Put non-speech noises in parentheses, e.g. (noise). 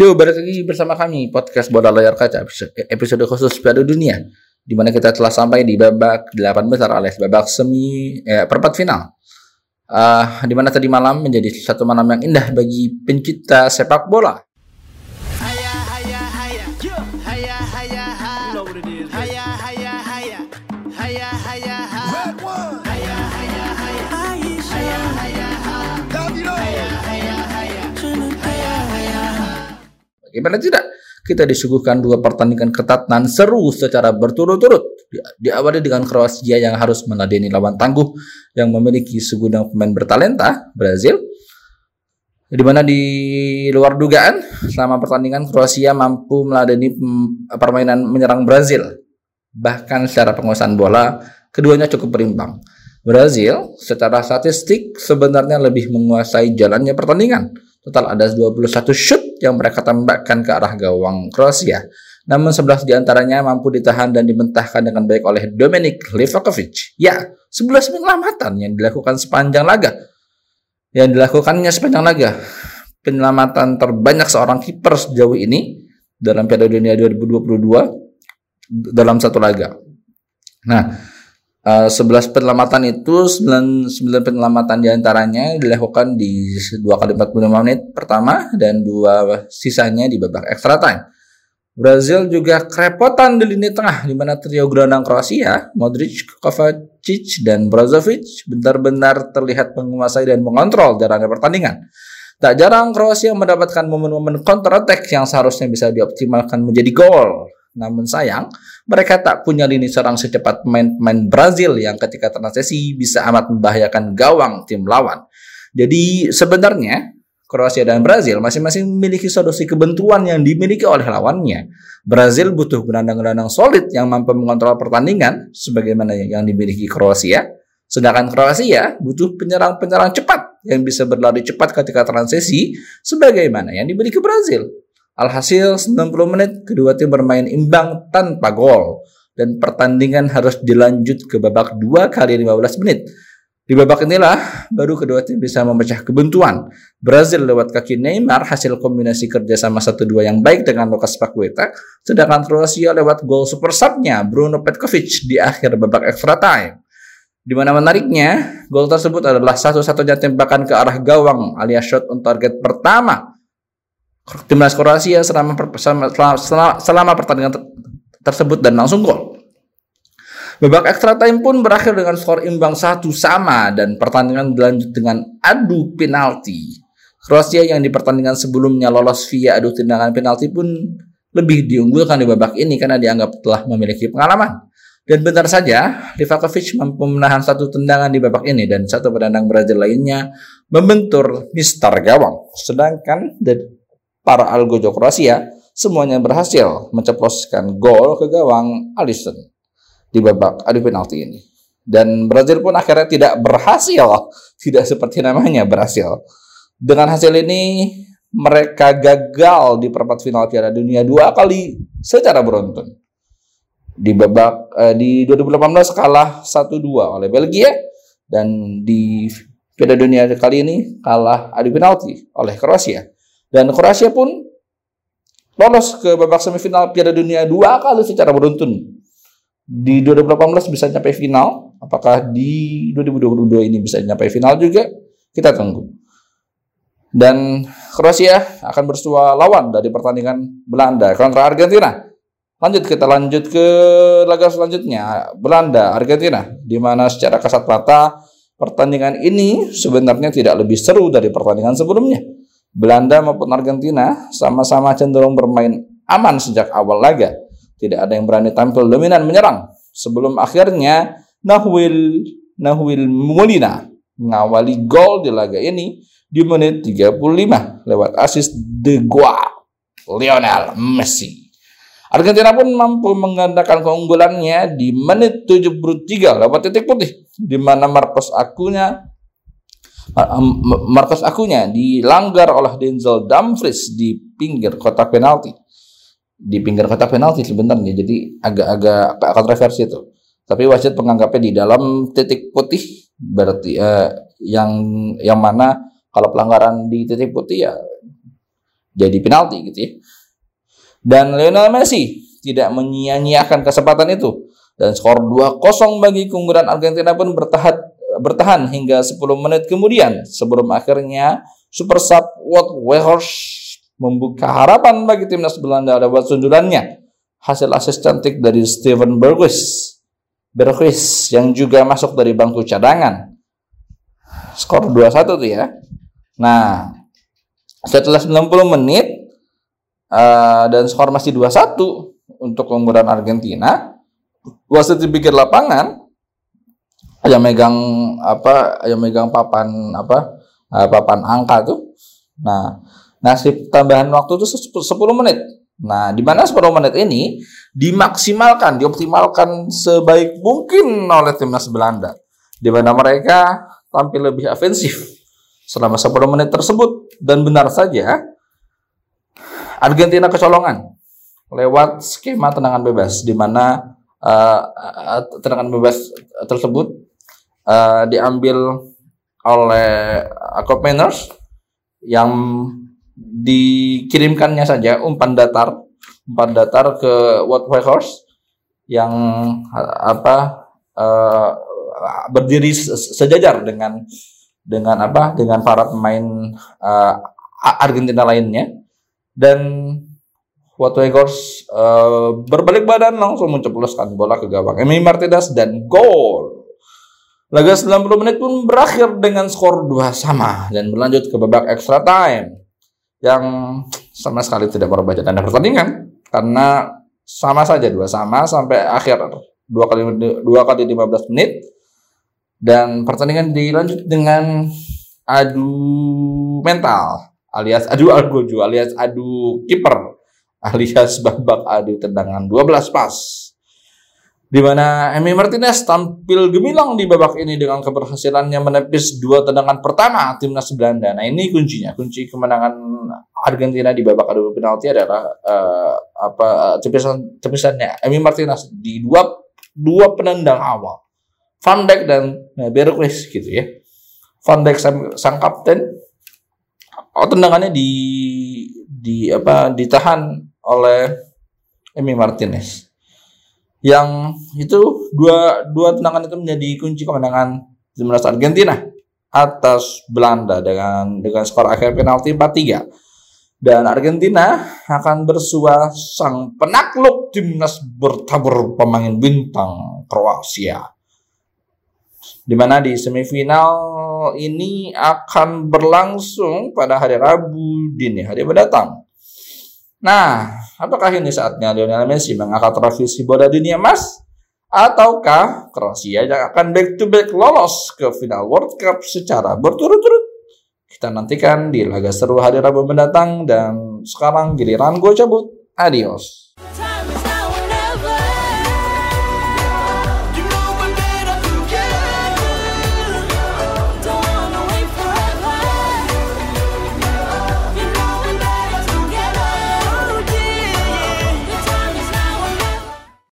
Yo, balik lagi bersama kami podcast Bola Layar Kaca episode khusus Piala Dunia di mana kita telah sampai di babak delapan besar alias babak semi eh, perempat final. Uh, di mana tadi malam menjadi satu malam yang indah bagi pencinta sepak bola. Bagaimana tidak? Kita disuguhkan dua pertandingan ketat dan seru secara berturut-turut. Diawali dengan Kroasia yang harus meladeni lawan tangguh yang memiliki segudang pemain bertalenta, Brazil. Di mana di luar dugaan, selama pertandingan Kroasia mampu meladeni permainan menyerang Brazil. Bahkan secara penguasaan bola, keduanya cukup berimbang. Brazil secara statistik sebenarnya lebih menguasai jalannya pertandingan Total ada 21 shoot yang mereka tembakkan ke arah gawang Kroasia. Namun 11 di antaranya mampu ditahan dan dimentahkan dengan baik oleh Dominik Livakovic. Ya, 11 penyelamatan yang dilakukan sepanjang laga. Yang dilakukannya sepanjang laga. Penyelamatan terbanyak seorang kiper sejauh ini dalam Piala Dunia 2022 dalam satu laga. Nah, Eh, 11 penyelamatan itu 9, 9 penyelamatan di antaranya dilakukan di 2 kali 45 menit pertama dan dua sisanya di babak extra time. Brazil juga kerepotan di lini tengah di mana trio gelandang Kroasia, Modric, Kovacic, dan Brozovic benar-benar terlihat menguasai dan mengontrol jalannya pertandingan. Tak jarang Kroasia mendapatkan momen-momen counter attack yang seharusnya bisa dioptimalkan menjadi gol. Namun sayang, mereka tak punya lini serang secepat pemain-pemain Brazil yang ketika transisi bisa amat membahayakan gawang tim lawan. Jadi sebenarnya Kroasia dan Brazil masing-masing memiliki solusi kebentuan yang dimiliki oleh lawannya. Brazil butuh gelandang-gelandang solid yang mampu mengontrol pertandingan sebagaimana yang dimiliki Kroasia. Sedangkan Kroasia butuh penyerang-penyerang cepat yang bisa berlari cepat ketika transisi sebagaimana yang dimiliki Brazil. Alhasil 90 menit kedua tim bermain imbang tanpa gol dan pertandingan harus dilanjut ke babak 2 kali 15 menit. Di babak inilah baru kedua tim bisa memecah kebuntuan. Brazil lewat kaki Neymar hasil kombinasi kerjasama 1-2 yang baik dengan Lucas Paqueta, sedangkan Kroasia lewat gol super sub-nya Bruno Petkovic di akhir babak extra time. Di mana menariknya, gol tersebut adalah satu-satunya tembakan ke arah gawang alias shot on target pertama timnas Kroasia selama, selama, selama, pertandingan ter tersebut dan langsung gol. Babak extra time pun berakhir dengan skor imbang satu sama dan pertandingan berlanjut dengan adu penalti. Kroasia yang di pertandingan sebelumnya lolos via adu tendangan penalti pun lebih diunggulkan di babak ini karena dianggap telah memiliki pengalaman. Dan benar saja, Livakovic mampu menahan satu tendangan di babak ini dan satu penendang Brazil lainnya membentur Mister Gawang. Sedangkan para algojo Kroasia semuanya berhasil menceploskan gol ke gawang Alisson di babak adu penalti ini. Dan Brazil pun akhirnya tidak berhasil, (laughs) tidak seperti namanya berhasil. Dengan hasil ini mereka gagal di perempat final Piala Dunia dua kali secara beruntun. Di babak eh, di 2018 kalah 1-2 oleh Belgia dan di Piala Dunia kali ini kalah adu penalti oleh Kroasia. Dan Kroasia pun lolos ke babak semifinal Piala Dunia dua kali secara beruntun. Di 2018 bisa sampai final, apakah di 2022 ini bisa sampai final juga? Kita tunggu. Dan Kroasia akan bersua lawan dari pertandingan Belanda kontra Argentina. Lanjut kita lanjut ke laga selanjutnya Belanda Argentina di mana secara kasat mata pertandingan ini sebenarnya tidak lebih seru dari pertandingan sebelumnya. Belanda maupun Argentina sama-sama cenderung bermain aman sejak awal laga. Tidak ada yang berani tampil dominan menyerang. Sebelum akhirnya Nahwil Nahwil Molina mengawali gol di laga ini di menit 35 lewat asis De Gea Lionel Messi. Argentina pun mampu menggandakan keunggulannya di menit 73 lewat titik putih di mana Marcos Acuña markas akunya dilanggar oleh Denzel Dumfries di pinggir kotak penalti. Di pinggir kotak penalti sebenarnya, jadi agak-agak kontroversi itu. Tapi wasit menganggapnya di dalam titik putih berarti eh, yang yang mana kalau pelanggaran di titik putih ya jadi penalti gitu ya. Dan Lionel Messi tidak menyia-nyiakan kesempatan itu dan skor 2-0 bagi keunggulan Argentina pun bertahan bertahan hingga 10 menit kemudian sebelum akhirnya super sub Wout Weghorst membuka harapan bagi timnas Belanda lewat sundulannya. Hasil asis cantik dari Steven Bergwijn Bergwijn yang juga masuk dari bangku cadangan. Skor 2-1 tuh ya. Nah, setelah 90 menit uh, dan skor masih 2-1 untuk keunggulan Argentina, wasit di pinggir lapangan yang megang apa yang megang papan apa uh, papan angka tuh. Nah, nasib tambahan waktu itu 10 menit. Nah, di mana 10 menit ini dimaksimalkan, dioptimalkan sebaik mungkin oleh timnas Belanda. Di mana mereka tampil lebih ofensif selama 10 menit tersebut dan benar saja Argentina kecolongan lewat skema tendangan bebas di mana uh, tendangan bebas tersebut uh, diambil oleh Akop yang dikirimkannya saja umpan datar umpan datar ke White Horse yang apa uh, berdiri sejajar dengan dengan apa dengan para pemain uh, Argentina lainnya. Dan White Horse uh, berbalik badan langsung menceploskan bola ke gawang Emi Martinez dan gol Laga 90 menit pun berakhir dengan skor 2 sama dan berlanjut ke babak extra time yang sama sekali tidak merubah tanda pertandingan karena sama saja dua sama sampai akhir dua kali dua kali 15 menit dan pertandingan dilanjut dengan adu mental alias adu algojo alias adu kiper alias babak adu tendangan 12 pas di mana Emi Martinez tampil gemilang di babak ini dengan keberhasilannya menepis dua tendangan pertama timnas Belanda. Nah ini kuncinya, kunci kemenangan Argentina di babak adu penalti adalah uh, apa tepisan tepisannya Emi Martinez di dua dua penendang awal, Van Dijk dan uh, Bergwijn gitu ya. Van Dijk sang, sang kapten, oh, tendangannya di di apa ditahan oleh Emi Martinez yang itu dua dua tendangan itu menjadi kunci kemenangan timnas Argentina atas Belanda dengan dengan skor akhir penalti 4-3. Dan Argentina akan bersua sang penakluk timnas bertabur pemain bintang Kroasia. Di mana di semifinal ini akan berlangsung pada hari Rabu dini hari mendatang. Nah, apakah ini saatnya Lionel Messi mengangkat trofi bola dunia emas? Ataukah Kroasia yang akan back to back lolos ke final World Cup secara berturut-turut? Kita nantikan di laga seru hari Rabu mendatang dan sekarang giliran gue cabut. Adios.